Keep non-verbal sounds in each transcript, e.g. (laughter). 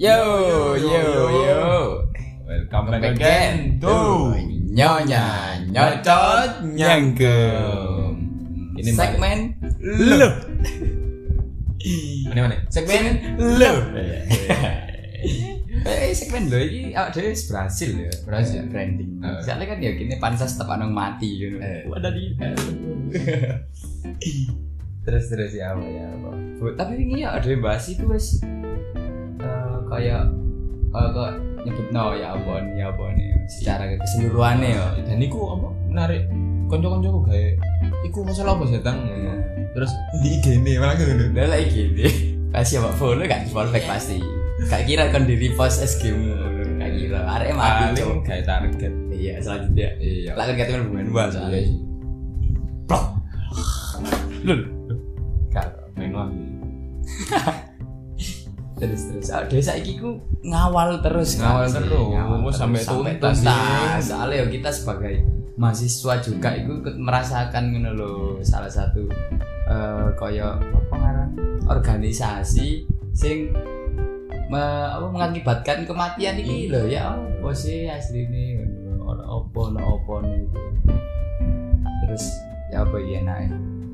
Yo, yo, yo. Welcome back again to Nyonya Nyocot Nyangkem. Ini segmen lo. Mana mana? Segmen lo. (laughs) Eh, segmen lo ini awak dhewe berhasil ya. Berhasil. branding. Eh. Soalnya kan ya gini pansas tetap anong mati gitu. Eh. Ada di (laughs) terus terus ya apa ya apa. Tapi ini ya ada yang bahas itu wes kayak kok nyebut no ya apa nih apa nih secara keseluruhannya ya. Dan iku apa menarik konco-koncoku gawe iku masalah apa sih tang terus di IG ini malah ngono Udah lah gini. Kasih apa follow kan follow back pasti. Gak kira kan di repost SG mu. Gak kira. Arek mati paling cok. gawe target Iya selanjutnya. iya Lah kita kan bukan dua soalnya. Iya. Plok. Lul. Gak. main lagi (laughs) terus terus ah, desa iki ku ngawal terus Ngawal kan, terus, ngawal sampai tuntas, tuntas. Soalnya ya kita sebagai mahasiswa juga itu ikut merasakan ngono lho salah satu eh kaya apa ngaran organisasi sing me- apa mengakibatkan kematian iki lho. Ya apa sih asline ngono ora apa ora apa nih terus ya apa ya naik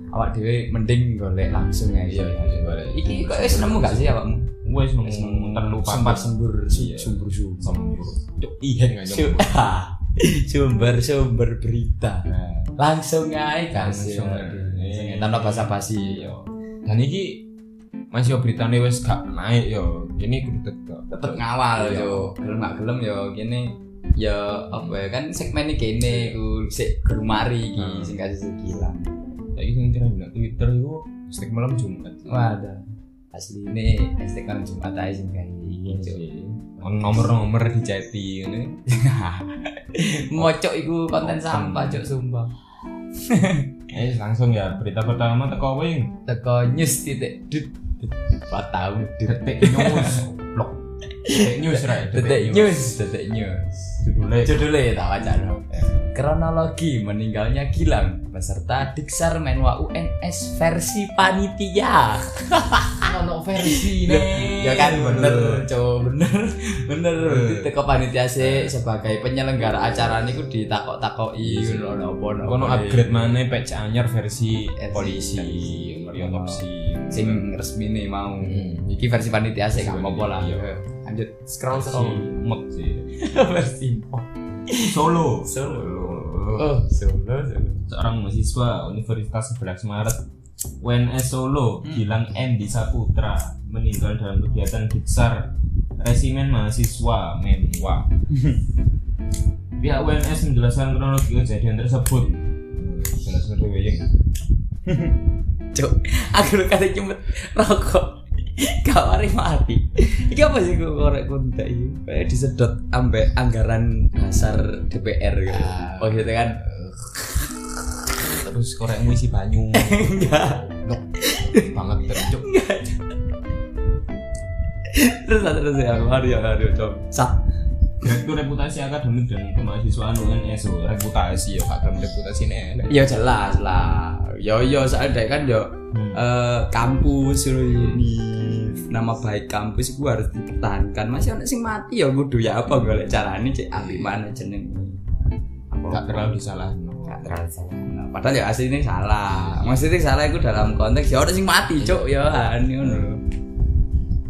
awak dhewe mending golek langsung ya Iya, iya, golek. iki kok wis nemu gak sih awakmu wes nemu terlalu papat sumber Iya. sumber sumber sembur cuk. iya. Nggak Su- (laughs) sumber sumber berita. Langsung aja kan tanpa basa-basi. Iya. Dan iki masih beritanya wes gak naik yo. Ini kudu tetep tetep ngawal Iya. yo. Gelem gak gelem yo gini ya apa ya kan segmen ini kene ku sik gerumari iki Hmm. sing kasih segilang Lagi sing kira bilang Twitter itu setiap malam Jumat. wadah asli ini hashtag kan Jumat aja sing kayak Iya sih. Nomor-nomor di chatting ini. (laughs) mocok iku konten sampah cok sumpah (laughs) Eh langsung ya berita pertama teko wing. teko news titik dut dut Gak tahu Detik news. Blok. Detik (laughs) news right. detik news detik news Judulnya. judulnya tak baca no. kronologi meninggalnya Gilang peserta Diksar Menwa UNS versi panitia Ono versi ya kan bener coba bener bener Eh. teko panitia sih sebagai penyelenggara acara ini ku ditakok-takoki Iya. ngono apa Kono upgrade mana patch anyar versi polisi, otopsi. sing resmi nih mau Hmm. iki versi panitia sih gak apa-apa lah lanjut scroll scroll mod sih. (laughs) versi Solo. Solo. Oh, solo, solo. seorang mahasiswa Universitas 11 Maret UNS Solo Hmm. Gilang Endi Saputra meninggal dalam kegiatan Diksar Resimen Mahasiswa Menwa. (laughs) Pihak UNS menjelaskan kronologi kejadian tersebut. Jelas dewe ya. Cuk, aku lu kata nyumet rokok. (laughs) Kawari mati. Iki apa sih kok korek kontak iki? Kayak disedot ambek anggaran dasar DPR gitu. Ah. Oh gitu kan? (laughs) Terus korek isi banyu. (laughs) Enggak. Banget. Enggak. terus terus ya, Mario Mario coba. Sat. Direktur Reputasi Akademik dan Kemahasiswaan UNS oh, reputasi ya Kak reputasi ini. Ya jelas lah. Yo yo soalnya dia kan yo Hmm. eh, kampus ini nama baik kampus gua harus dipertahankan masih ada sing mati ya kudu ya apa golek carane cek ambil mana jeneng Gak terlalu disalahin. Gak terlalu salah. Padahal ya aslinya salah. Maksudnya salah itu dalam konteks ya orang sing mati, cok ya kan ngono.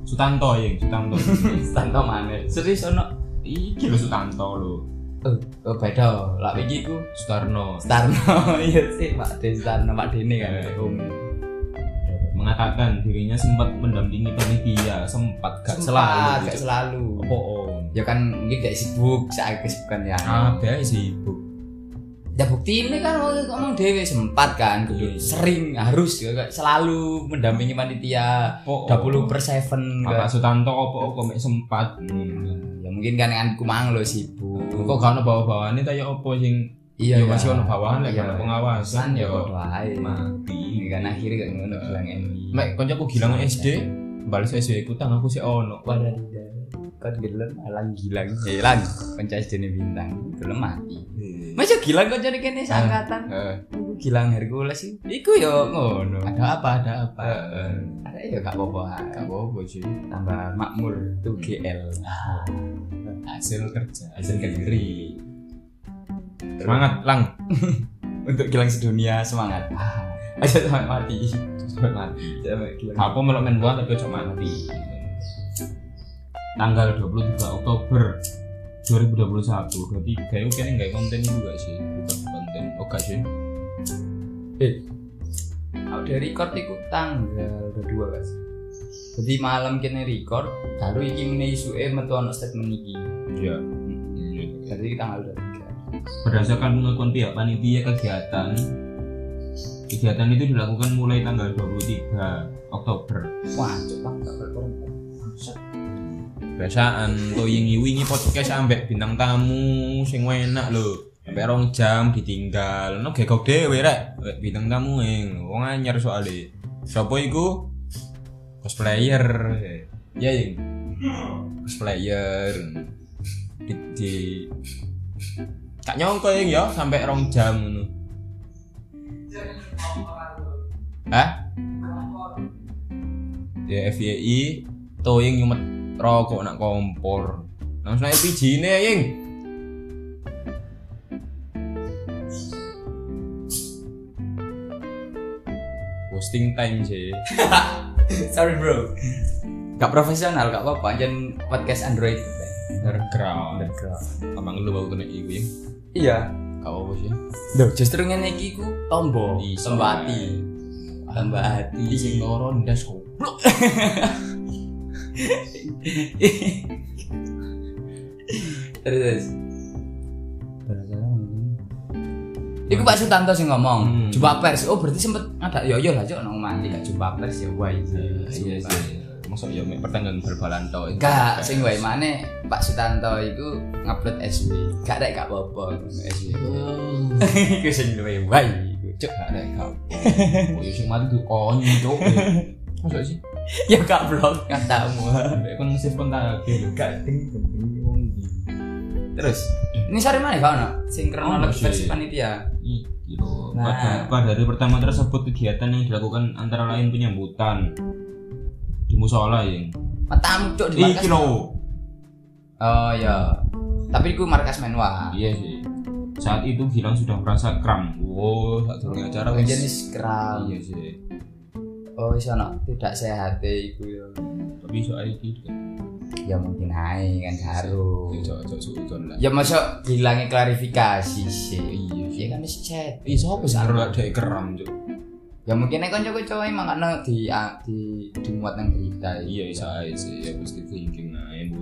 Sutanto ya, Sutanto. (laughs) Tanto mana? Serius ono. Iki lho Sutanto lho. Oh, oh beda. Lah iki ku Sutarno Starno. (laughs) Iya sih, Pak De Starno, Pak Dene kan. Om. mengatakan dirinya sempat mendampingi panitia sempat gak selalu gak selalu. apa om Ya kan mungkin gak sibuk, saya kesibukan ya. ada sih bu Ya bukti ini kan ngomong dewe sempat kan, kudu Iya. sering harus ya, selalu mendampingi panitia Oh, 20 per 7 Pak Sutanto apa apa mek sempat. Hmm. ya mungkin kan kan kumang lo sibuk. Kok gak ono bawa-bawaane ta ya apa sing iya ya masih ono bawahan lek Iya. ono pengawasan ya ya podo ae. mati. Kan akhirnya gak ngono bilang ini. Mek koncoku gilang SD balas SD ikutan aku sih ono. Wadah kan gelem alang gilang. Hilang kanca sedene bintang gelem mati. Masa gilang kancane kene seangkatan Heeh. Iku gilang Hercules sih. Iku yo ngono. Ada apa ada apa? Heeh. ada ya gak apa-apa. Gak apa-apa sih. Tambah makmur tuh GL hasil kerja hasil kendiri. Semangat lang. (laughs) Untuk gilang sedunia semangat. Aja sampai mati. Sampai mati. Sampai gilang. Apa melok main bola tapi ojo mati tanggal 23 Oktober 2021 berarti kayaknya kayaknya nggak konten juga sih bukan konten. Oh gak sih? Eh aku dari record itu tanggal kedua guys jadi malam kini record baru iki ini isu eh metu ono statement iki. Iya. Jadi tanggal dua berdasarkan pengakuan pihak panitia kegiatan kegiatan itu dilakukan mulai tanggal 23 Oktober. Wah coba gak berkorban biasaan to wingi wingi podcast ambek bintang tamu sing enak lho. Sampai rong jam ditinggal. No gegok dhewe rek. Bintang tamu ing wong anyar soalnya sapa iku? Cosplayer. Ya yang cosplayer. Di, di. Tak nyongko yang ya sampai rong jam ngono. Hah? Ya FYI Toying nyumet rokok nak kompor. Langsung LPG ini ya, Ying. Posting time sih. (laughs) sorry bro gak profesional gak apa-apa jangan podcast Android Underground. underground Emang lu baru kena iku ya? iya Gak apa sih. Duh, justru ngene iki ku tombo. Tambah hati. Sing loro ndas goblok. (laughs) Terus. Iku Pak Sutanto sing ngomong, Hmm. jumpa pers. Oh, berarti sempet ada yo yo lah cok nang mandi gak jumpa pers ya wae. Iya sih. Masuk ya mek pertandingan bal-balan to. Gak, sing wae maneh Pak Sutanto iku ngupload SW. Gak rek gak apa-apa SW. (laughs) Iku sing luwe wae cok. Gak ada kau. Oh, ya sing mati tuh onyo cok. Masuk sih. (laughs) Ya gak vlog katamu. Kon nge-save kontak Gak ding ding wong iki. Terus, ini sore mana kau no? Sing kronologi Oh, versi panitia. Iki loh. Nah. Pada, pada hari pertama tersebut kegiatan yang dilakukan antara lain penyambutan di musola yang Matamu cok di markas. iki loh. Oh iya. Tapi iku markas menwa. Iya sih. Saat itu Gilang sudah merasa kram. Wow, saat durung acara jenis kram. Iya sih. Oh wis ono tidak sehat e iku ya. Tapi soal iki Ya mungkin ae kan karo. Ya masuk hilangnya klarifikasi sih. Iya. Ya kan wis chat. Ih, sopo sih ora ada kram, Cuk. Ya mungkin nek kanca-kanca emang ana di di dimuat nang berita. Iya, bisa aja sih. Ya pasti thinking ae. (laughs)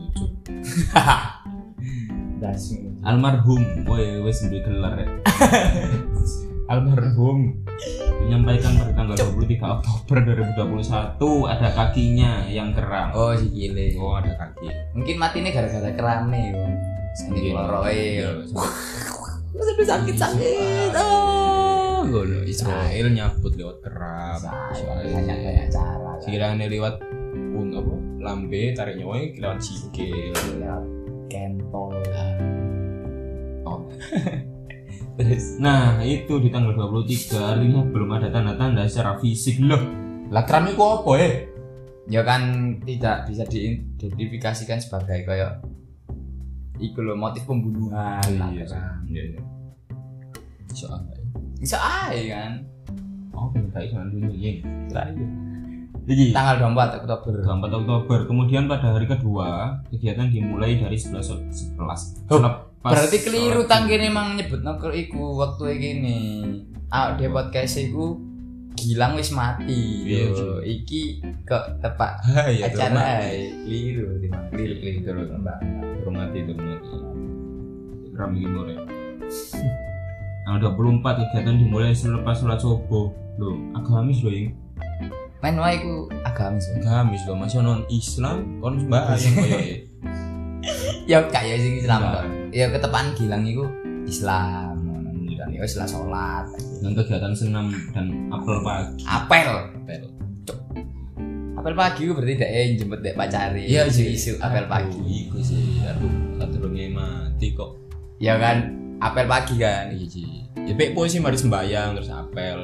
Das. Almarhum, woi wes duwe gelar ya. (laughs) Almarhum menyampaikan pada tanggal 23 Oktober 2021 ada kakinya yang keram. Oh si gile. Oh, ada kaki. Mungkin matinya gara-gara kerame yo. Ini loroe Iya, yo. sampai Sampai sakit-sakit. Oh, ngono Israel nyabut lewat keram. banyak banyak cara. Sekiranya lewat pun apa lambe tarik nyawa lewat sikil. Lewat kentol. Oh. (laughs) Terus Nah itu di tanggal 23 artinya belum ada tanda-tanda secara fisik loh. Lah keram itu apa eh? ya kan tidak bisa diidentifikasikan sebagai kayak iku loh motif pembunuhan lah, kan. Iya iya. Soalnya. bisa aja kan Oh, minta itu nanti nih. Jadi tanggal 24 Oktober 24 Oktober. Kemudian pada hari kedua kegiatan dimulai dari 11 11. Oh, Selepas berarti keliru tangkene emang nyebut nokel iku waktu gini ah dia podcast iku Gilang wis mati Iya, yo iki kok tepat (laughs) Ah, iya, acara ae. keliru keliru keliru Terus. Terhormati, terhormati. Ram iki more. Tanggal 24 kegiatan dimulai selepas sholat subuh. Loh, agamis loh ini. main wae iku agamis ya. Agamis loh, masih non Islam kon sembahyang (laughs) koyo ya kayak sing Islam kok ya ketepaan Gilang iku Islam dan ya wis lah salat Dan kegiatan senam dan apel pagi. apel Apel. apel pagi ku berarti dek jemput dek pacari Iya sih. isu apel pagi Iku sih. Aduh, sadurunge mati kok. ya kan apel pagi kan Iya sih. Ya pek sih mari sembayang terus apel.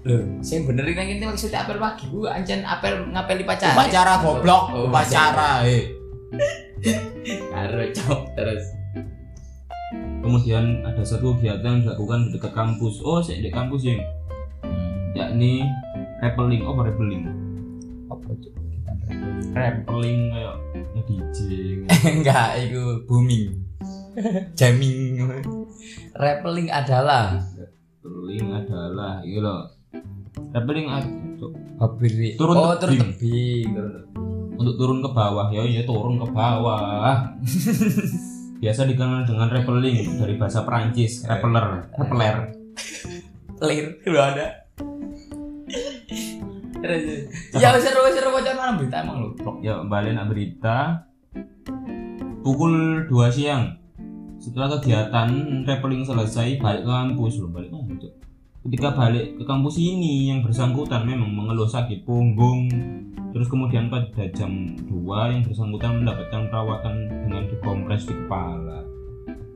Loh, sing bener ini maksudnya apel pagi ku ancen apel ngapeli pacari Upacara goblok, Oh, upacara eh. (laughs) karo cok terus Kemudian ada satu kegiatan yang dilakukan di dekat kampus. Oh, saya di kampus yang yakni rappelling. Oh, rappelling? apa rap Rappelling kayak nge-DJ. (laughs) enggak itu booming jamming rappelling adalah Rappelling adalah itu loh. Rappelling ad- Habiri. Turun oh, turun tebing. tebing, turun tebing. Untuk turun ke bawah. Ya ya turun ke bawah. (laughs) Biasa dikenal dengan rappelling dari bahasa Perancis. Rappeler rappeler Lir, lu ada. Ya seru seru bocor malam berita emang lu. ya balik nak berita. Pukul 2 siang. Setelah kegiatan rappelling selesai balik ke kampus loh balik. Ketika balik ke kampus ini yang bersangkutan memang mengeluh sakit punggung terus kemudian pada jam 2 yang bersangkutan mendapatkan perawatan dengan dikompres di kepala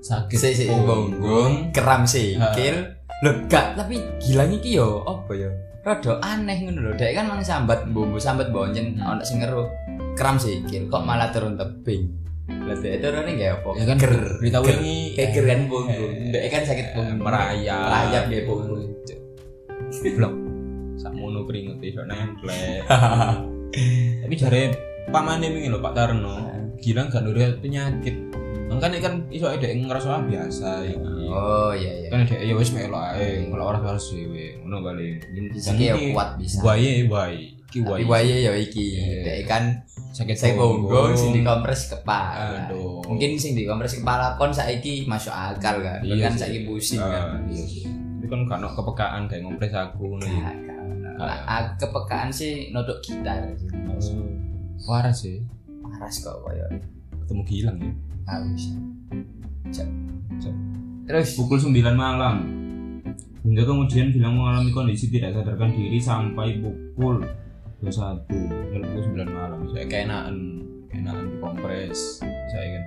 Sakit Si si punggung, kram sikil. Loh, gak, tapi gila iki yo apa yo? Rada aneh ngono lho. Dek kan mang sambat bumbu sambat boncen ono sing ngeru kram sikil kok malah turun tebing. Lah dek turune gak apa? Ya kan ger. berita wingi Keger kan punggung. Dek kan sakit punggung. merayap. Merayap dia punggung. Blok. Sakmono keringet iso nempel. (laughs) Ah. Tapi jare pamane wingi lho Pak Tarno, gila gak nuruti penyakit. Makanya kan iso ada yang ngerasa ah, biasa iki. Oh iya iya. Kan ada ya wis melok ae, kalau orang harus dhewe. Ngono. Fisiknya ya kuat bisa. Wae wae. Wae. wae ya iki. Iya. Dek kan sakit saya punggung sing dikompres kepala. Aduh. Mungkin sing dikompres kepala kon saiki masuk akal kan. Iya kan saiki pusing Ah, kan. Iya. Tapi kan gak ono kepekaan kayak ngompres aku ngono ya. Nah, ah, kepekaan sih nodok gitar sih. Waras sih. Waras kok koyo Ketemu gilang ya. Cek. Cek. Terus pukul 9 malam hingga kemudian bilang mengalami kondisi tidak sadarkan diri sampai pukul 21 Lalu pukul 9 malam. Saya keenaan, keenaan di kompres. Saya kan.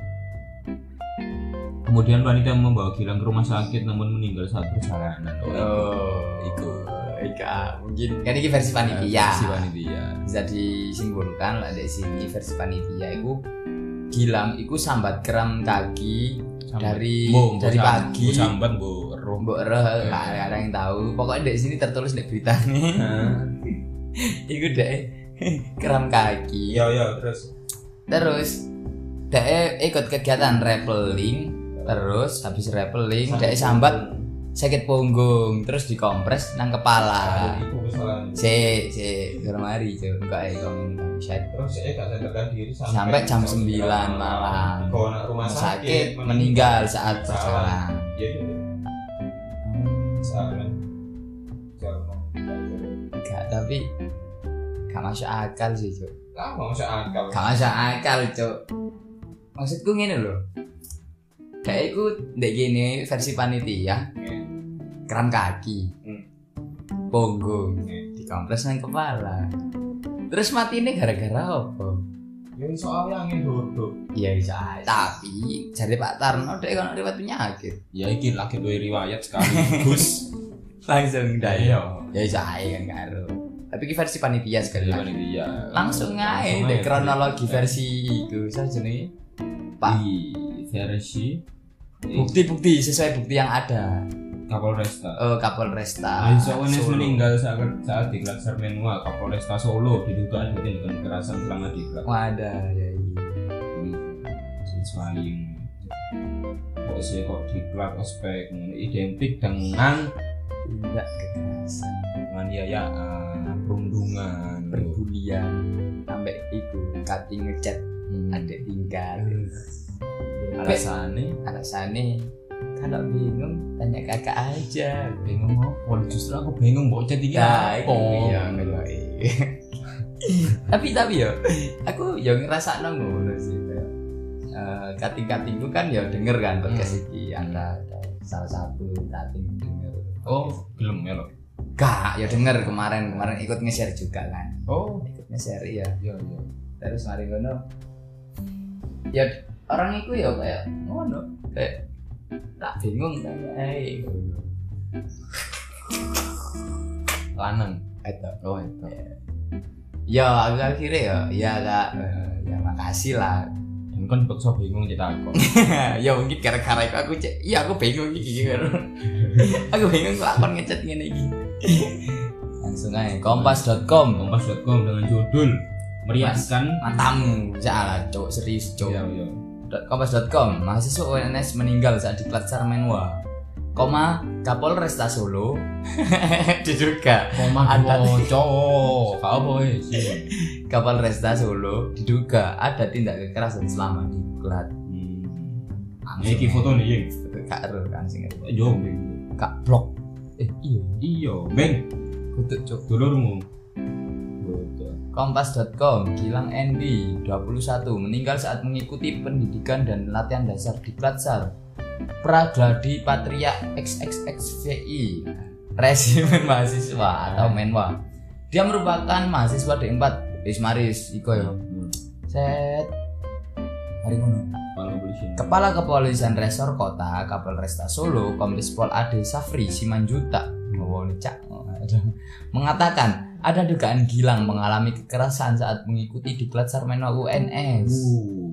kemudian wanita membawa Gilang ke rumah sakit namun meninggal saat perjalanan oh, Iku. Ika, mungkin kan ini versi panitia. Si panitia. bisa disimpulkan lah dari sini versi panitia itu Gilang itu sambat kram kaki dari Bu, dari bu sam- pagi Bu sambat bu roh. Mbok Reh, nggak ada yang tahu. Pokoknya di sini tertulis di beritanya. (laughs) Iku deh kram kaki. iya iya terus Terus deh ikut kegiatan rappelling. Terus habis rappelling deh sambat sakit punggung. Terus dikompres nang kepala. itu Si si durung mari cuy. Enggak ya terus saya gak sadarkan diri Sampai jam 9 malam. Rumah Sakit meninggal saat berjalan. Gak masuk akal sih, Cuk. lah mau masuk akal Gak masuk akal, Cuk. Maksudku ngene lho. Kayak iku ndek gini versi panitia, kram kaki. Hmm. Punggung, Hmm. dikompres nang kepala. Terus mati ini gara-gara apa? ya soal angin duduk Iya bisa, tapi jadi Pak Tarno dek kan riwayat penyakit. Ya iki lagi dua riwayat sekaligus. (laughs) Langsung dah Iya. ya bisa kan karo. Tapi ki versi panitia sekali lagi. panitia. Langsung aja aja. kronologi versi itu saya jenenge Pak. versi Bukti-bukti sesuai bukti yang ada. Kapolresta Oh, Kapolresta. Aisyah Wenes meninggal saat, saat diklat Sermenua Kapolresta Solo diduga ada tindakan kekerasan selama diklat Wadah, ya iya. Siswaing kok sih kok diklat ospek identik dengan Tindak kekerasan, penganiayaan, perundungan, perbulian, sampai itu cutting ngecat Hmm. ada tinggal. alasannya Alasannya kalau bingung tanya kakak aja. bingung apa justru aku bingung mau jadi Ya, apa iya, ngeloki. (laughs) tapi tapi yo, aku yo ngerasa ngono sih. eh, Kating-katingku kan ya denger kan podcast iki ada, ada salah satu kating denger. oh belum ya lo Gak, ya denger kemarin kemarin ikut nge-share juga kan. oh. Ikut SRI ya Iya, iya. terus mari ngono. Ya orang itu ya kayak ngono kayak tak bingung tanya eh Lanang. itu. Oh, itu. ya aku akhirnya ya ya kak. Eh, ya makasih lah. Dan kan bakso bingung cerita aku. (laughs) ya mungkin gara-gara itu aku cek. Iya aku bingung iki kan (laughs) aku bingung kok akun ngechat ngene iki langsung aja kompas.com Kompas.com dengan judul meriaskan matamu salah cowok serius cowok Iya, iya. kompas.com mahasiswa UNS meninggal saat diklat Menwa koma Kapolresta Solo (laughs) diduga Koma Ada- cowok. Weh? (laughs) Kapolresta Solo diduga ada tindak kekerasan selama diklat Hmm. Iki foto nih, kak Ero kan. Yo, Beng. kak blok eh iya Iya, Beng. kutuk cok Dulurmu. Kompas.com Gilang Endi 21 meninggal saat mengikuti pendidikan dan latihan dasar di Platsar Pragladi Patria XXXVI Resimen (laughs) mahasiswa atau Menwa. Dia merupakan mahasiswa D4 Wis maris Iko ya. Hmm. Set. Hari ngono Kepala kepolisian. Resor Kota Kapolresta Solo Kombes Pol Ade Safri Simanjuta oh, cak. mengatakan ada dugaan Gilang mengalami kekerasan saat mengikuti diklat Sarmeno UNS. Uh.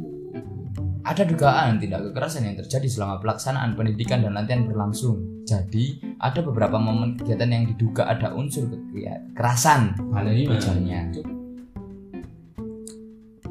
Ada dugaan tindak kekerasan yang terjadi selama pelaksanaan pendidikan dan latihan berlangsung. Jadi, ada beberapa momen kegiatan yang diduga ada unsur ke- kekerasan Hal ini Ujarnya.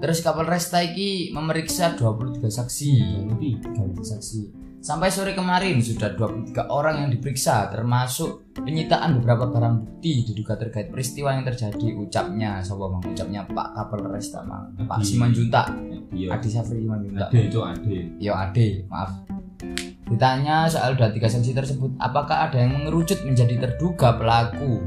Terus Kapolresta iki memeriksa 23 saksi. Nanti. 23 saksi. Sampai sore kemarin sudah 23 orang yang diperiksa termasuk penyitaan beberapa barang bukti diduga terkait peristiwa yang terjadi ucapnya sapa Mang ucapnya Pak Kapolresta Mang Pak. Simanjunta Iya. Adi Safri Simanjunta Ade itu ade. Yo Ade maaf Ditanya soal dua tiga saksi tersebut apakah ada yang mengerucut menjadi terduga pelaku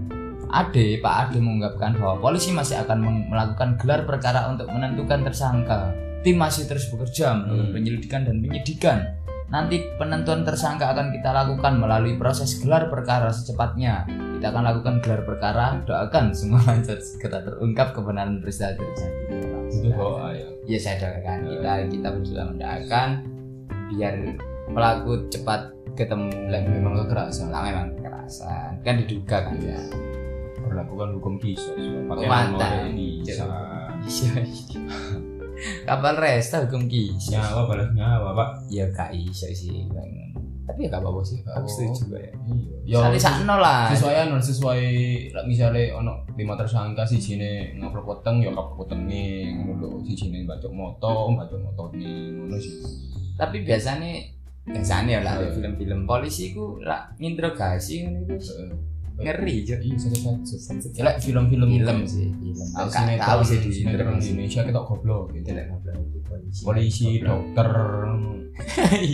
Ade, Pak Ade mengungkapkan bahwa polisi masih akan melakukan gelar perkara untuk menentukan tersangka. Tim masih terus bekerja melakukan Hmm. penyelidikan dan penyidikan. Nanti penentuan tersangka akan kita lakukan melalui proses gelar perkara secepatnya. Kita akan lakukan gelar perkara, doakan semua (laughs) lancar segera terungkap kebenaran peristiwa terjadi. Itu doa ya. Ya saya doakan kita kita berdoa mendoakan biar pelaku cepat ketemu Lah memang kekerasan. Lah memang kekerasan kan diduga kan ya. Berlakukan hukum kisos. Pakai Indonesia. Iya. Kapal resta hukum kis. Nyawa balas nyawa, Pak. Ya gak iso sih. Bang. Tapi ya gak apa-apa sih. Aku setuju juga ya. Iya. Sali sakno lah. sesuai anu sesuai misalnya ono lima tersangka si jine ngaplok weteng ya kaplok wetenge ngono lho si jine bacok moto bacok moto ngono sih Tapi biasanya biasanya lah Iya. film-film polisi ku lah nginterogasi ngono iku ngeri jo. iya satu satu lah film-film Film sih, film. Aku Aku gak tahu sih di. Indonesia kita goblok gitu ngobrol di polisi. dokter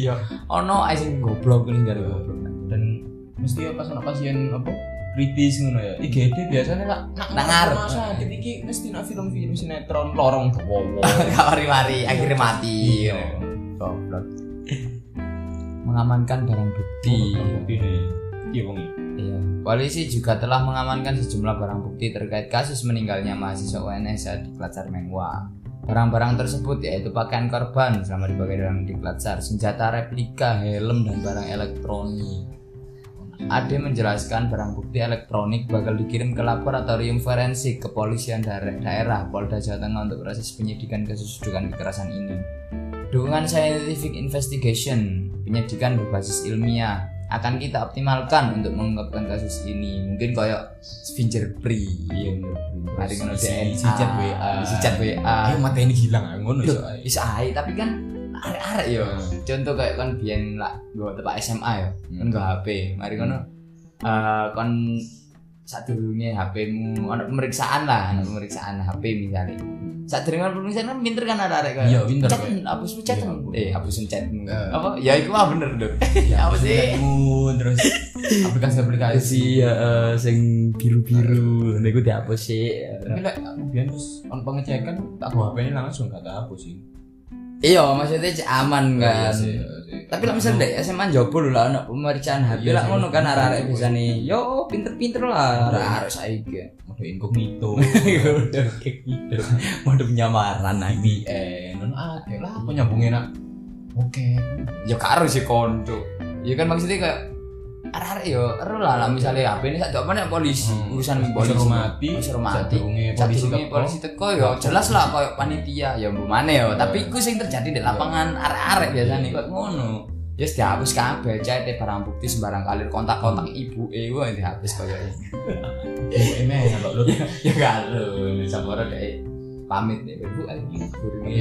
Iya. Ono ae sing goblok ning dari goblok. dan mesti pas anak pasien apa kritis ngono ya IGD biasanya lah nak ngarep. rumah sakit iki mesti nak film-film sinetron lorong kewowo (laughs) Gak mari-mari akhirnya mati. Iya. Goblok. Mengamankan barang bukti. bukti nih iya wong Iya. Polisi juga telah mengamankan sejumlah barang bukti terkait kasus meninggalnya mahasiswa UNS di Klatsar Menwa. Barang-barang tersebut yaitu pakaian korban selama dipakai dalam di Klatsar, senjata replika, helm, dan barang elektronik. Ade menjelaskan barang bukti elektronik bakal dikirim ke laboratorium forensik kepolisian daerah Polda Jawa Tengah untuk proses penyidikan kasus dugaan kekerasan ini. Dukungan scientific investigation, penyidikan berbasis ilmiah akan kita optimalkan untuk mengungkapkan kasus ini. Mungkin kayak fingerprint, iya Mari ngono si chat WA si chat WA. mata ini hilang ah, ngono iso ae. ae, tapi kan arek-arek yo. Contoh kayak kon biyen lah gua tempat SMA yo, kan Hmm. gua HP. Mari kono eh kon sadurunge HP-mu ana pemeriksaan lah, ana pemeriksaan HP misalnya. Sadurunge ana pemeriksaan kan pinter kan arek-arek kayak. Iya, pinter, Chat, hapus chat. Iya. Eh, hapusin chatmu. Eh. Apa? Ya iku mah bener, Dok. (laughs) Ya, Apa sih? Terus aplikasi-aplikasi ya sing biru-biru niku dihapus sih. tapi lek aku biyen terus on pengecekan tak bawa HP ini langsung gak ada hapus sih Iya, maksudnya aman Iya kan. Iya. Tapi lah misalnya dek SMA jopo lho lah anak pemeriksaan HP Iya lah ngono kan arek-arek bisa nih. Yo pinter-pinter lah arek-arek saiki. Mode incognito. Udah (laughs) gitu. Mode penyamaran lagi. VPN, non akeh lah apa nyambungnya nak. Oke. Ya karo sih konco. Ya kan maksudnya kayak arek-arek yo ero lah lah misalnya HP ini sak apa nih polisi Hmm. urusan Polisi. mati, urusan mati. polisi teko. polisi teko yo jelas lah koyo panitia ya mbok mana yo. Tapi iku sing terjadi di lapangan arek-arek biasanya kok ngono. Ya yes, dihapus kabeh chat barang bukti sembarang kali kontak-kontak ibu eh gua yang dihapus koyo ini. (laughs) Emang kalau lu. Ya gak lu sabara deh pamit deh bu eh tapi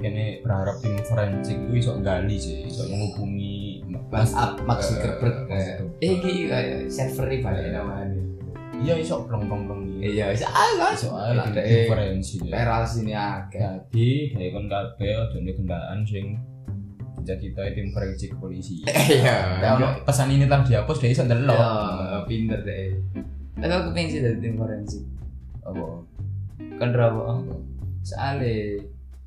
kene berharap tim forensik itu iso gali sih, iso menghubungi Mas up Max Zuckerberg Eh, iki kayak server iki balik namanya Iya iso plong-plong-plong iki. iya bisa ah Iso Lah, dek. tim forensik. ya. Peral sini akeh Jadi kayak kon kabeh aja ndek kendaraan sing cita-cita tim forensik polisi. (laughs) iya Ya, ono pesan ini telah dihapus iso ndelok. Ya, pinter deh. Tapi aku pengen sih dari tim forensik. Apa? Kan rawo. Soale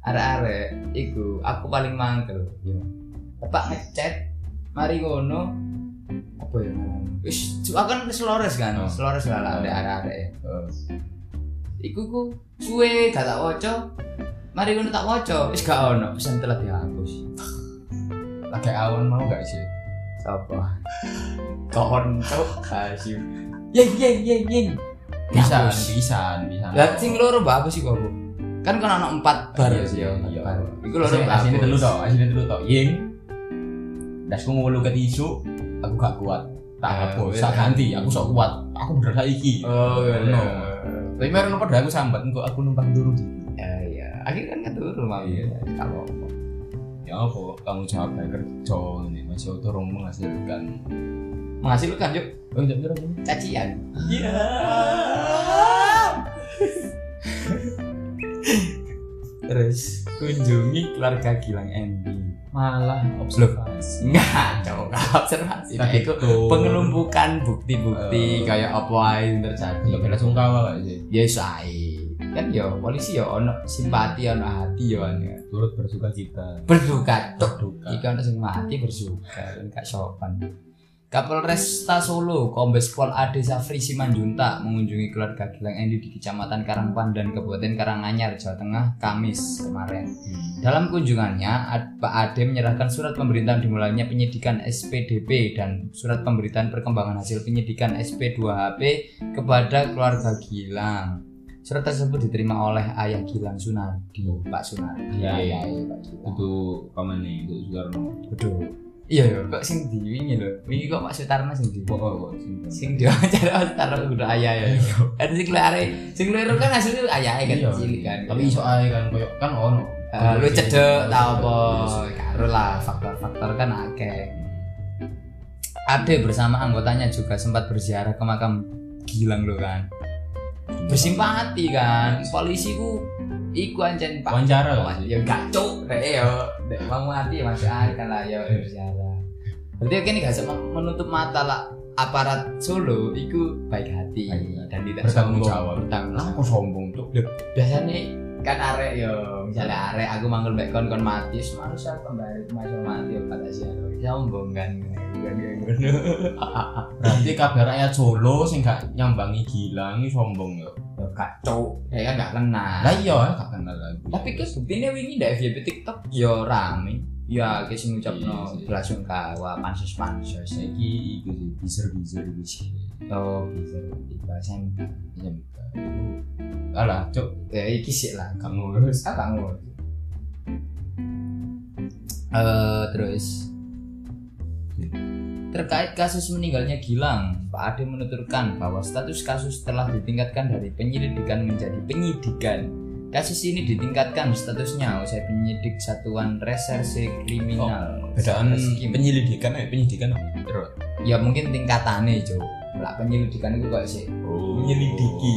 arek-arek iku aku paling mangkel. Iya. Tepak ngechat mari ngono apa ya? Wis kan selores kan, Oh. selores lah lah Oh. ada arek-arek. Eh, Iku ku suwe gak tak waca. Mari ngono tak waca, wis gak ono pesan telah dihapus. Lagi awan mau gak sih? Sapa? Konco kasih. Yeng yeng yeng yeng. Bisa, Dihapus. bisa, bisa. Lah sing loro mbak aku sih kok. Bu. Kan kan ana 4 bar Iya, sih ya. iya. bar. Iku loro Asine mbak asine aku. telu to, asine telu to. Ying. Dasku ngulu ke tisu, aku gak kuat. Tak hapus, wis. tak ganti, aku sok kuat. Aku bener saiki. Oh iya. No. Tapi mereka lupa aku sambat, engko aku numpang turu di. Ya iya. Akhirnya kan keturu mau. Iya. Kalau Ya apa, tanggung jawab bae kerja ini masih turun menghasilkan. menghasilkan yuk Oh, tidak bener apa? cacian. Iya. Terus kunjungi keluarga Gilang Endi. Malah observasi. Enggak, cowok observasi. Nah, itu Itu pengelumpukan bukti-bukti Eh. kayak apa aja yang terjadi. Bela sungkawa gak sih? Ya sae. Kan ya polisi ya ono simpati ono hati ya ono. Turut bersuka cita. Berduka cok. Berduka. Ikan ono sing mati bersuka kan gak sopan. Kapolresta Solo, Kombes Pol Ade Safri Simanjuntak mengunjungi keluarga Gilang Endi di Kecamatan Karangpandan, Kabupaten Karanganyar, Jawa Tengah, Kamis kemarin. Dalam kunjungannya, Pak Ade menyerahkan surat pemberitahuan dimulainya penyidikan SPDP dan surat pemberitaan perkembangan hasil penyidikan SP2HP kepada keluarga Gilang. Surat tersebut diterima oleh ayah Gilang Sunardi, Pak Sunardi. Iya, ayah iya. Pak Gilang. Untuk paman nih, untuk Soekarno. Betul. Iya ya, kok sing di wingi lho. Wingi kok Pak Sutarno sing di. Oh, oh, sing- Sing diwawancara Pak Sutarno udah ayah ya. Kan sing lare, sing lere kan hasilnya ayah kan Iya, cilik kan. Tapi iso ae kan koyo kan ono. Eh, lu cedek tau apa Iya. karo lah faktor-faktor kan akeh Ade bersama anggotanya juga sempat berziarah ke makam Gilang lo kan bersimpati kan polisi ku iku ancen pak Wawancara ya gak cuk rek yo dek mau mati ya masih ada lah ya berziarah berarti kini gak menutup mata lah aparat Solo iku baik hati hati. dan tidak sombong. bertanggung jawab Aku sombong tuh. biasanya kan arek yo misalnya arek aku manggil baik kon kon mati semalu siapa kembali masuk mati yo kata sih sombong kan (laughs) Berarti kabeh rakyat Solo sing gak nyambangi Gilang iki sombong yo. yo kacau ya kan gak kenal Lah iya gak kenal lagi. tapi kan buktinya wingi ndak FYP TikTok yo rame ya sing ngucapno Iya sih. belasungkawa pansus pansus saiki iku sih bizer-bizer iku sih. oh bisa tiba SMK Ya Alah, cuk, ya iki sih lah gak ngurus. ah gak ngurus Eh, terus Terkait kasus meninggalnya Gilang, Pak Ade menuturkan bahwa status kasus telah ditingkatkan dari penyelidikan menjadi penyidikan. Kasus ini ditingkatkan statusnya usai penyidik Satuan Reserse Kriminal. Bedaan Satreskrim. penyelidikan eh penyidikan? Terus. ya mungkin tingkatannya Jo. Lah penyelidikan itu kok sih Oh. menyelidiki.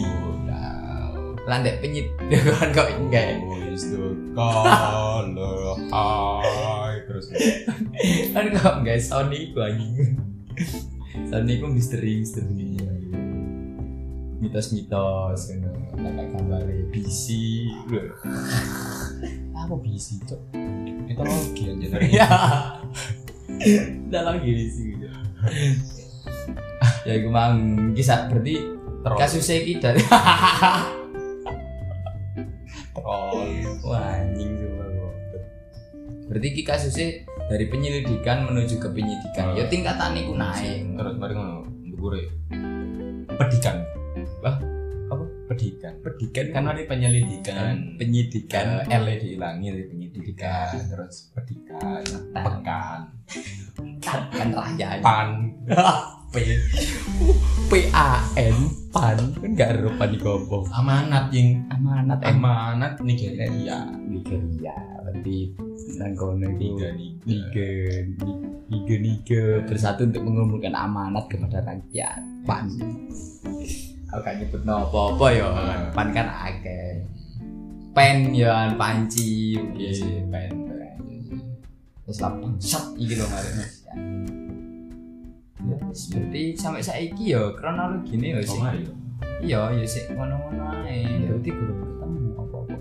Landek penyidikan (laughs) kok enggak. Oh, is the color high terus. kan kok enggak Sony ku anjing Sony ku misteri misteri mitos mitos gitu kakak gambar BC Apa bisi, cuk? Mitologi aja ya dalam gini sih gitu. ya iku mang kisah berarti kasusnya kita (laughs) Troll. wah anjing coba berarti ki kasusnya dari penyelidikan menuju ke penyidikan Oh. ya tingkatan iku naik Terus mari ngono, ndukure. Pedikan. Wah, apa? Pedikan. penyidikan Kan ada penyelidikan. penyidikan Kan L dihilangi dari penyidikan, terus pedikan, pekan, kan raya pan, (laughs) P P A N pan kan gak ada pan di gombong. Amanat yang amanat. Em amanat Nigeria. Nigeria. Berarti nang kono iku Niga niga. Niga bersatu untuk mengumpulkan amanat kepada rakyat. Pan. Aku gak nyebut nopo apa ya pan kan akeh. Pen ya panci. Iya, pen. Terus lapang. Sat iki lho mari ya seperti sampai saiki ya kronologine ya sih Komari. iya ya sih ngono-ngono ae. Berarti belum ketemu apa-apa?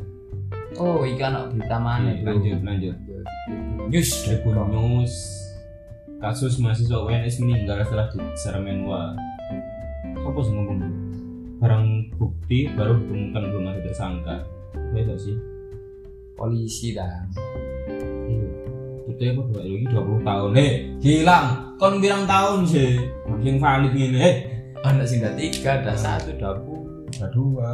Oh iki ana berita mana Iya, Lanjut, lanjut. news Tribun News. Kasus mahasiswa UNS meninggal setelah diserang menwa. Apa sih ngomong? Barang bukti baru ditemukan belum ada tersangka. Ya gak sih? Polisi dah iya itu ya kok lagi 20 tahun hei hilang kon bilang tahun sih yang valid ini eh anak sing dah tiga dah satu dah puluh udah dua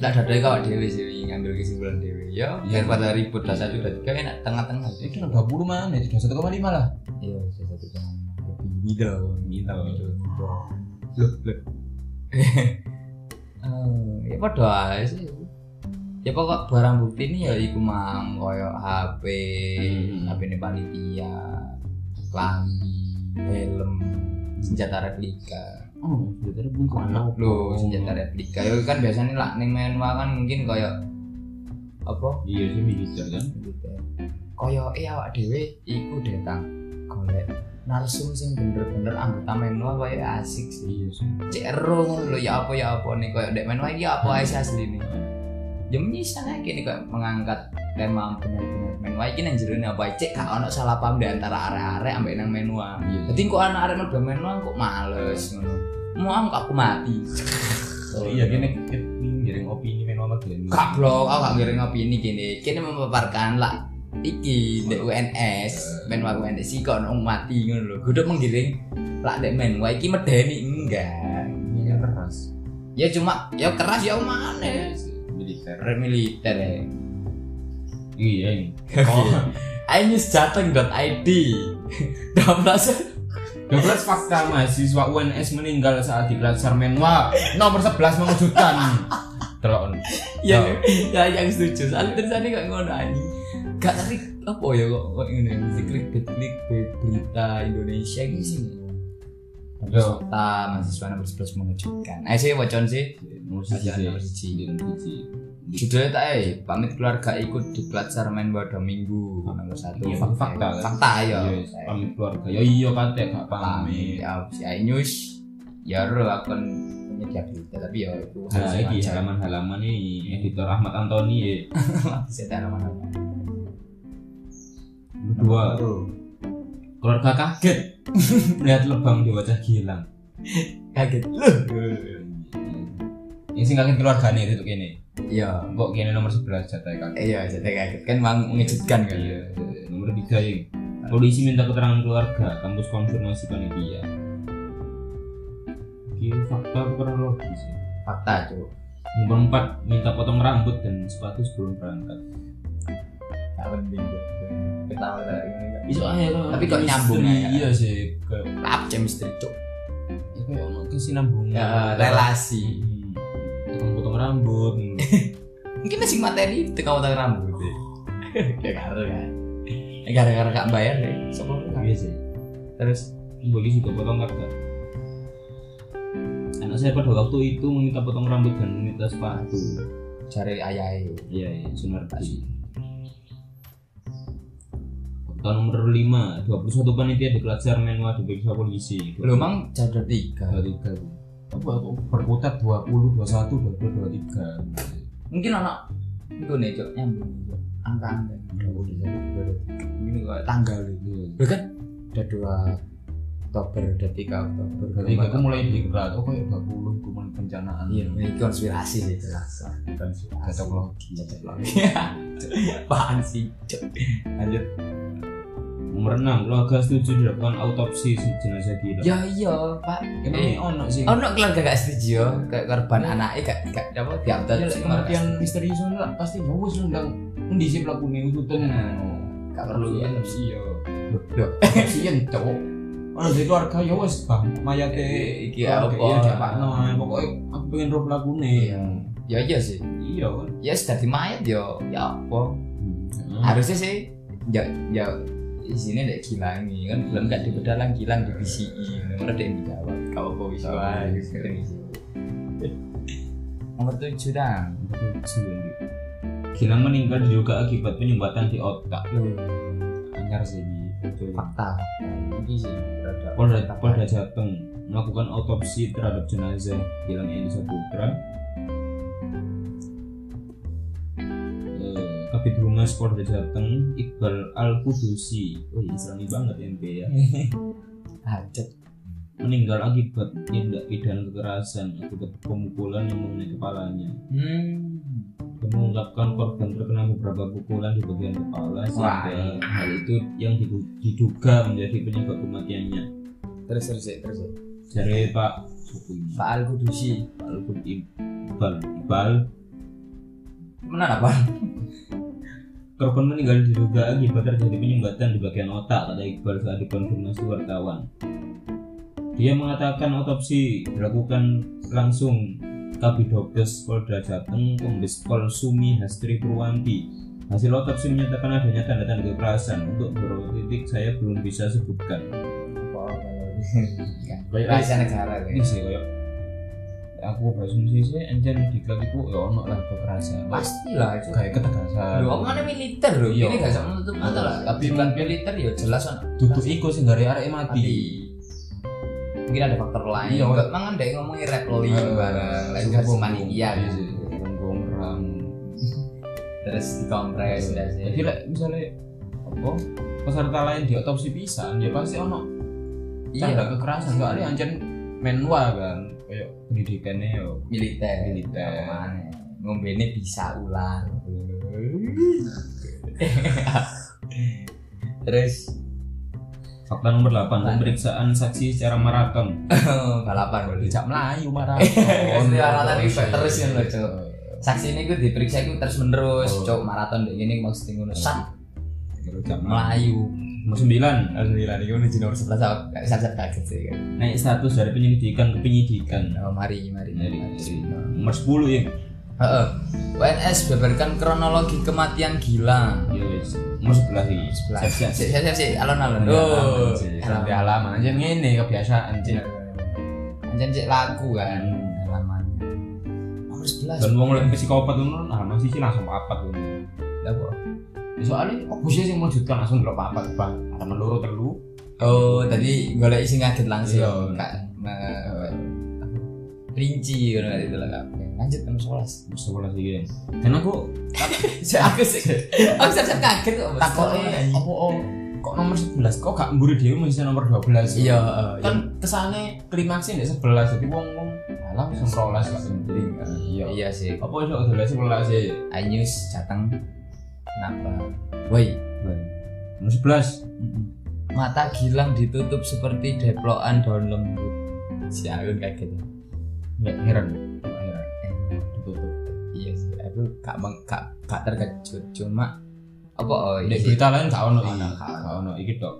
Lah dadai kawak dewe sih ngambil kesimpulan dewe. Ya, Iya. daripada ribut dah satu dah tiga enak tengah-tengah. itu udah 20 mana itu udah 1,5 lah Iya, satu tengah. Lebih middle. Middle. Loh, loh. (laughs) Eh, ya padha ae sih. Ya pokok barang bukti ini ya iku mang koyo HP, Hmm. HP ini panitia, klambi, helm, senjata replika. oh jadi bukan Loh, senjata replika. Ya kan biasanya lah ning menwa kan mungkin koyo apa? iya sih militer kan koyo eh awak dhewe iku deh tang golek narsum sing bener-bener anggota menua koyo asik sih iya sih cek ero ngono ya apa ya apa nih koyo dek menua iki apa sih asli nih ya menyisa aja nih koyo mengangkat tema bener-bener menua iki nang jero apa cek gak ono salah paham di antara arek-arek ambek nang menua iya. Dadi kok anak arek mlebu menua kok males ngono. Mau kok aku mati. (laughs) Iya gini giring opini main mama gini Kak blok, aku gak ngiring opini gini. Kini memaparkan lah iki di UNS, men wa UNS sih kok nong mati ngono lho. Kudu menggiring lah dek men wa iki medeni enggak. ini kan keras. Ya cuma ya keras ya mana. Militer Re militer ya. iya ini iNewsJateng.id 12 12 fakta mahasiswa UNS meninggal saat diklat Sarmenwa nomor 11 mengejutkan Delok ya ya yang setuju. Soalnya tulisannya gak ngono anjing. Gak ngerti apa ya kok kok ngene mesti clickbait clickbait berita Indonesia gitu sih. Fakta mahasiswa nomor 11 mengejutkan. Ayo sih wacon sih. nomor siji nomor. Di Judulnya tak eh, pamit keluarga ikut di Platsar main pada minggu nomor satu. Iya, fakta, kan? Fakta ya. Yes, pamit keluarga ya iya kate gak pamit Ya, si News. Ya ro akun penyedia berita tapi ya itu Nah, ini halaman-halaman ini editor Ahmad Antoni (laughs) ya. Bisa tak nama-nama. Dua, keluarga kaget (laughs) melihat lebam di wajah Gilang. Kaget. Loh. Yang sing kaget keluarganya itu kene. Iya. Kok kene nomor 11 jatah kaget. Iya, kaget kan mang mengejutkan kan. Iya, nomor 3 ya. Polisi minta keterangan keluarga, kampus konfirmasi panitia. Ini fakta kronologis ya. Fakta tuh. Nomor 4 minta potong rambut dan sepatu sebelum berangkat. Gak penting. Ketawa dari ini. Iso aja. Tapi kok nyambung ya? Iya sih, ke Apa chemistry cuk? ya kayak ono kesinambungan. Ya, relasi. Hmm. Potong rambut. Mungkin masih materi itu kau tahu rambut deh. (laughs) ya karo kan. Ya, Gara-gara gak bayar deh. Sepuluh Iya sih. Terus Boleh juga potong kakak. Anak saya pada waktu itu meminta potong rambut dan meminta sepatu. cari ayah Iya, iya, Sunarti. Fakta nomor 5, 21 panitia di Kelas Menwa diperiksa polisi. Lu mang cadar tiga. 23. Apa berkutat 20, 21, 22, 23. Mungkin anak itu nih cok nyambung. Sana baru ini kok tanggal itu Iya. kan? Ada dua Oktober ada tiga Oktober. Berarti aku mulai dikira oh kayak 20 aku mulai pencanaan. iya ini konspirasi sih Kan sih cocok logi. cocok lagi apaan sih lanjut Nomor 6, keluarga setuju dilakukan autopsi jenazah gila. ya iya pak Ini ono sih. oh no keluarga gak setuju ya kayak korban anaknya gak gak apa diambil Ya, lek kematian misterius lah pasti ya wis ndang endi sih pelakune ututan gak perlu ya sih ya. Kasihan (laughs) cowok. Ono dari keluarga ya wis bang mayate Iki keluarga, apa? Iya diapakno pokoknya aku pengen roh pelakune. ya iya sih Iya kan. ya sudah di mayat yo ya apa Hmm. harusnya sih ya ya di sini dek ini kan belum gak di pedalang gilang di PCI nomor ada yang dijawab kau apa bisa nomor tujuh dang. Gilang meninggal diduga akibat penyumbatan di otak. Anyar sih fakta. Ini sih Polda. Polda Jateng melakukan autopsi terhadap jenazah Gilang Edi Saputra. Humas Polda Jateng Iqbal Al Kudusi, oh islami banget MP ya, hajat (laughs) meninggal akibat tindak pidana kekerasan akibat pemukulan yang mengenai kepalanya. hmm. Mengungkapkan korban terkena beberapa pukulan di bagian kepala sehingga hal itu yang didu- diduga menjadi penyebab kematiannya. terus terus ya, terus ya. Dari Pak Pak Al Kudusi Pak Al Iqbal. Iqbal. Mana apa Korban meninggal diduga akibat terjadi penyumbatan di bagian otak, kata Iqbal saat dikonfirmasi wartawan. Dia mengatakan otopsi dilakukan langsung Kabidokes Polda Jateng Kombes Pol Sumi Hastri Purwanti. Hasil otopsi menyatakan adanya tanda-tanda kekerasan. Untuk beberapa titik saya belum bisa sebutkan. Kayak negara ini kayak sih kayak aku berasumsi sih anjir di klub itu ya ono lah kekerasan. Pasti lah itu. Kayak ketegasan Lu mana militer loh, Iya. ini gak bisa menutup mata lah. Tapi Tapi kan militer ya jelas kan. duduk iku sih dari arek Mati. Mungkin ada faktor lain. Iya, Enggak mangan deh ngomongin rappling Eh, bareng, lain versi panitia. Iya merang (laughs) Terus dikompres udah sih. jadi misalnya apa peserta lain di otopsi pisan ya pasti ono tanda Iya, kekerasan. Soalnya anjir menwa kan kayak pendidikannya yo militer. Militer. Mana? Ngombene bisa ulang. (laughs) Terus Fakta nomor 8, pemeriksaan saksi secara maraton. balapan boleh. dijak melayu marah Maraton (laughs) itu terus kan loh, Cuk. Saksi ini gue diperiksa gue terus menerus, Oh. cok maraton deh ini maksudnya ngono sak dijak Melayu. Nomor 9, Alhamdulillah ini menuju nomor sebelas aku gak bisa kaget sih kan. naik status dari penyelidikan ke penyidikan. Oh, mari mari. Mari. dari- Nomor 10 ya. Heeh. WNS beberkan kronologi kematian Gilang. Ya wis. Nomor 11 iki. Sebelah. Siap siap. Siap siap siap siap. Alon-alon. Oh, sampai halaman aja ngene kebiasaan sih. Anjen cek lagu kan halamannya. Nomor sebelas. Dan wong lek psikopat ngono nah masih sih langsung papat ngono. Lah, kok. Soalnya oh sih yang melanjutkan langsung drop apa bang? Ada menurut telu. Oh, tadi golek isi ngaget langsung. Iya. Kak, me- rinci kan itu lah. Lanjut nomor sebelas. 11 iki. Dan aku (laughs) aku sih aku siap kaget kok. Takutnya apa oh kok nomor 11 kok gak mburi dia masih nomor 12 iya kan kesannya klimaksnya di 11 jadi wong wong nomor 12 gak penting iya iya sih apa itu udah 11 sih Anyus Jateng kenapa? Woi. Nomor 11. mata Gilang ditutup seperti deplokan daun lembut si Agun kayak gitu. Enggak heran. Ditutup. Iya sih aku gak gak gak terkejut. Cuma apa? Oh di iya. berita lain gak ono. Iki gak ono. iki tok.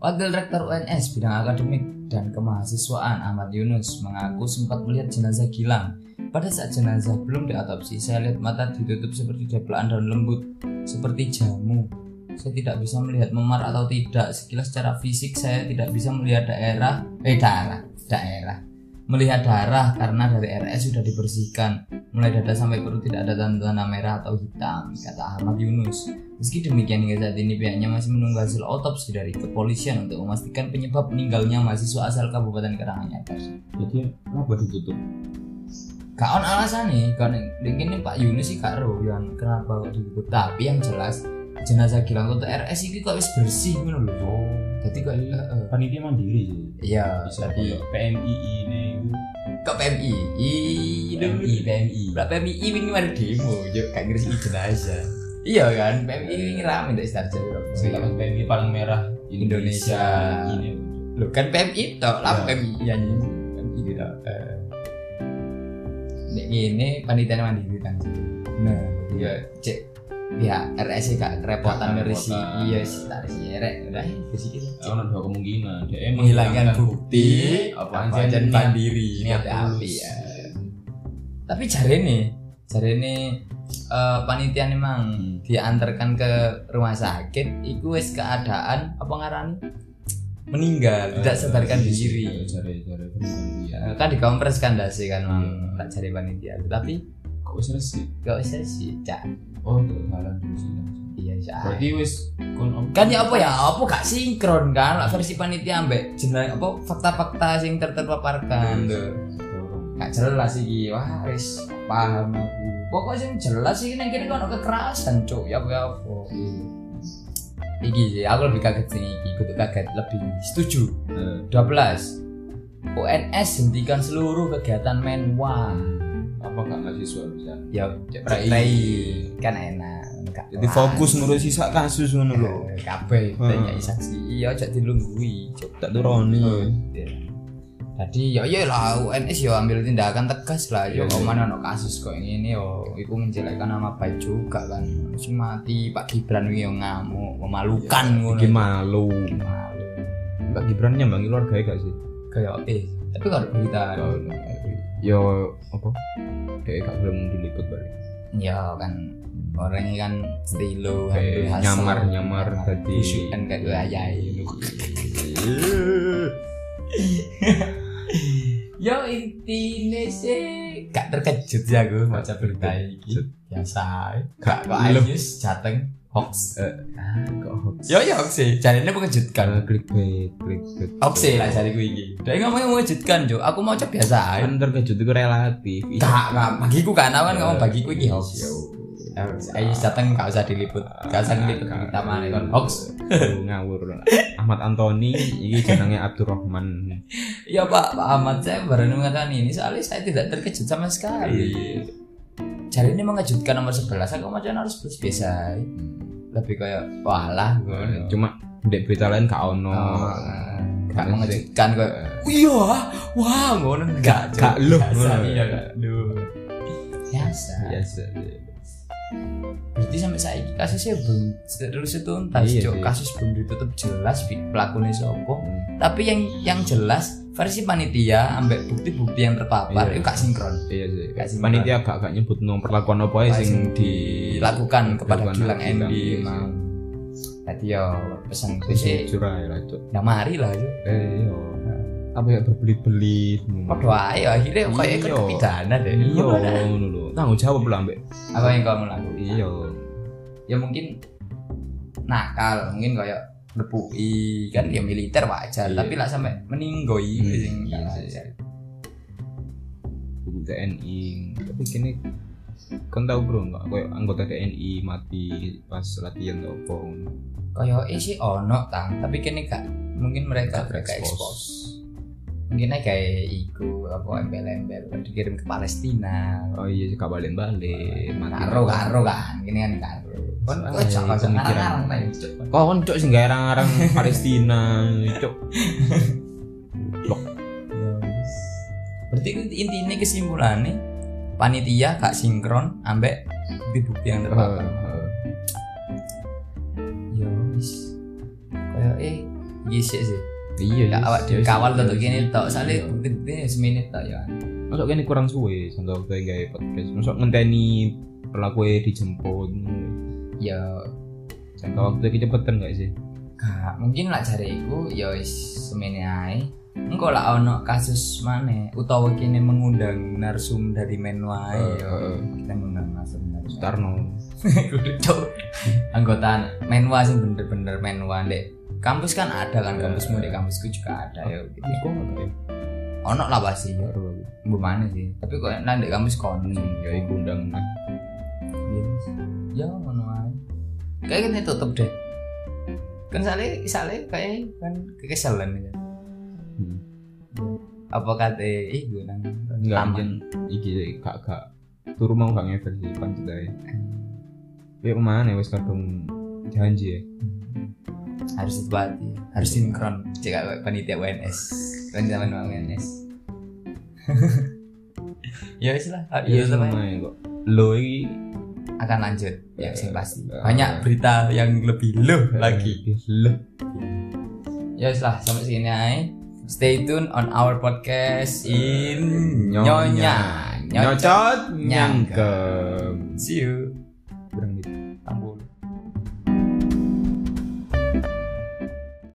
Wakil Rektor UNS bidang akademik dan kemahasiswaan Ahmad Yunus mengaku sempat melihat jenazah Gilang. Pada saat jenazah belum diotopsi, saya lihat mata ditutup seperti deplokan daun lembut, seperti jamu. Saya tidak bisa melihat memar atau tidak. Sekilas secara fisik saya tidak bisa melihat daerah, eh daerah, daerah. Melihat darah karena dari RS sudah dibersihkan. Mulai dada sampai perut tidak ada tanda-tanda merah atau hitam, kata Ahmad Yunus. Meski demikian hingga saat ini pihaknya masih menunggu hasil otopsi dari kepolisian untuk memastikan penyebab meninggalnya mahasiswa asal Kabupaten Karanganyar. Jadi apa ditutup? Gak on alasan nih kan ini Pak Yunus sih gak roh yang kenapa kok diliput tapi yang jelas jenazah Gilang Toto RS ini kok wis bersih ngono lho Oh. jadi kok. Panitia mandiri sih. iya kayak PMI ini. kok PMI PMI PMI lah PMI ini mari demo yo gak ngerti jenazah iya kan PMI ini rame dari Sidoarjo Sekarang PMI paling merah Indonesia. Ini. Loh kan PMI toh, lah Ya. PMI ya PMI gitu. Eh. Nek ini panitia mandiri kan. Nah, ya cek ya RS gak kerepotan ngerisi kerepotan. iya sih tak sih rek udah bersih gitu. Ada dua kemungkinan. Dia menghilangkan bukti apa aja mandiri niat api ya tapi jare nih jare nih eh, panitia memang Hmm. diantarkan ke rumah sakit itu wis keadaan apa ngarani meninggal tidak sadarkan diri. Cari cari Eh, kan dikompres kan dasi kan mang. Iya. tak cari panitia. Tapi Kok wis resik? gak usah sih cak? Oh, sih. iya cak. Berarti wis kon kan ya apa ya? Apa gak sinkron kan? Versi panitia ambek jeneng apa fakta-fakta sing terterpaparkan tuh gak jelas iki. Wah wis paham aku. Pokoknya sing jelas sih ning kene kan kekerasan cuk. Ya apa ya apa iki sih aku lebih kaget sing iki kudu kaget lebih setuju Eh, 12 UNS hentikan seluruh kegiatan menwa apa gak mahasiswa bisa? ya prei kan enak Jadi fokus ngurus sisa kasus ngono lho. Eh, kabeh Hmm. tanya saksi iya aja dilunggui Tak turoni. Ya. Jadi ya iya lah UNS ya ambil tindakan tegas lah yo Iya, kok iya. mana ono kasus kok ini yo iku menjelekkan nama baik juga kan sing mati Pak Gibran yo ngamuk memalukan ngono Iki malu. malu Mbak Gibran nyambangi keluarga gak sih? kayak eh tapi kalau berita Gak ono. Yo apa? Kayak gak belum diliput balik. ya kan orangnya kan stilo Kayak hasil, nyamar nyamar tadi. kan kayak gue ayai (laughs) Yo intinya sih. Gak terkejut ya gue baca berita ini. Biasa. Gak kok. Ayus jateng? Hoax. Eh, ah, kok hoax. yo yo hoax sih. Jadi ini mengejutkan. Karena clickbait, clickbait. hoax sih lah jadi gue ini dari ngomongnya mengejutkan jo aku mau coba biasa Kan terkejut itu relatif. gak gak. Bagiku kan aku kan Ya, ngomong bagiku ini hoax. Yo. Ayus jateng gak usah diliput gak usah diliput berita mana kan hoax (laughs) ngawur. Ahmad Antoni ini jenenge Abdurrahman. Iya Pak, Pak Ahmad saya baru mengatakan ini soalnya saya tidak terkejut sama sekali. Cari ini mengejutkan nomor 11 aku macam harus terus biasa. Lebih kayak walah gue. Cuma di berita lain gak ono. Oh, gak Gak mengejutkan kok. Iya, wah ngono enggak. Gak Biasa, ngono. Iya. Duh. Biasa. Biasa. Berarti sampai saya kasusnya belum terus tuntas, Iya sih. Kasus belum ditutup jelas pelakunya sopo. Tapi yang yang jelas versi panitia ambek bukti-bukti yang terpapar Iya. itu gak sinkron. Iya sih. Gak sih, Panitia gak gak nyebut nomor perlakuan apa ya Apa sing sing di dilakukan kepada Gilang Endi iya emang. Tadi yo pesan sih, ae lah, Cuk. nah mari lah yo. Eh, yo. Apa ya berbelit-belit. Padha ae akhirnya kayak ikut Iya. pidana deh. Iya, ngono lho. Tanggung jawab lah mbek. Apa yang kamu lakukan? Iya. Ya mungkin nakal, mungkin kayak berpui kan ya militer wajar, Iya. tapi lah sampai meninggoy Hmm, sing iya. Buku TNI. Tapi kini kan tahu bro nggak kayak anggota TNI mati pas latihan atau apa eh sih ono tang, tapi kini gak mungkin mereka Gak mereka terekspos. Mungkin aja kayak iku apa embel-embel dikirim ke Palestina. Oh iya gak balik-balik. karo karo kan ini kan karo kok jangan iya, pemikiran. kon cok sing arang-arang (laughs) Palestina, cok. Ya wis. berarti intinya kesimpulannya panitia gak sinkron ambek bukti-bukti yang terpapar ya wis kayak eh gisi sih Iya, ya awak yes, kawal yes, tentu gini tok soalnya bukti-bukti semenit tok ya Masuk kene kurang suwe sampai waktu gawe podcast. Masuk ngenteni perlaku dijemput. ya Jangka waktu kecepatan gak sih? gak mungkin lah cari iku ya wis semene ae engko lah ono kasus mana utawa kini mengundang narsum dari menwa Eh, ya eh. kita ngundang narsum dari cok. anggota menwa sing bener-bener menwa dek kampus kan ada kan Ya. kampusmu dek kampusku juga ada ya gitu. Kok enggak ya? ono lah pasti ya mana sih tapi kok nanti kampus kon ya iku undang. Yes. ya ngono ae kayak kan tutup deh kan sale sale kayak kan kekesalan ya Hmm. apa kata ih gue nang taman. iki gak gak turu mau gak ngever sih pancet ae ya ke mana wis kadung janji ya harus ditepati harus sinkron. Jika panitia WNS panitia WNS ya wis lah iya ya kok. Lo iki akan lanjut. Ya sing pasti. Eh, banyak berita yang lebih loh lagi. lo ya wis lah sampai sini aja. Stay tune on our podcast in Nyonya. Nyocot nyangkem see you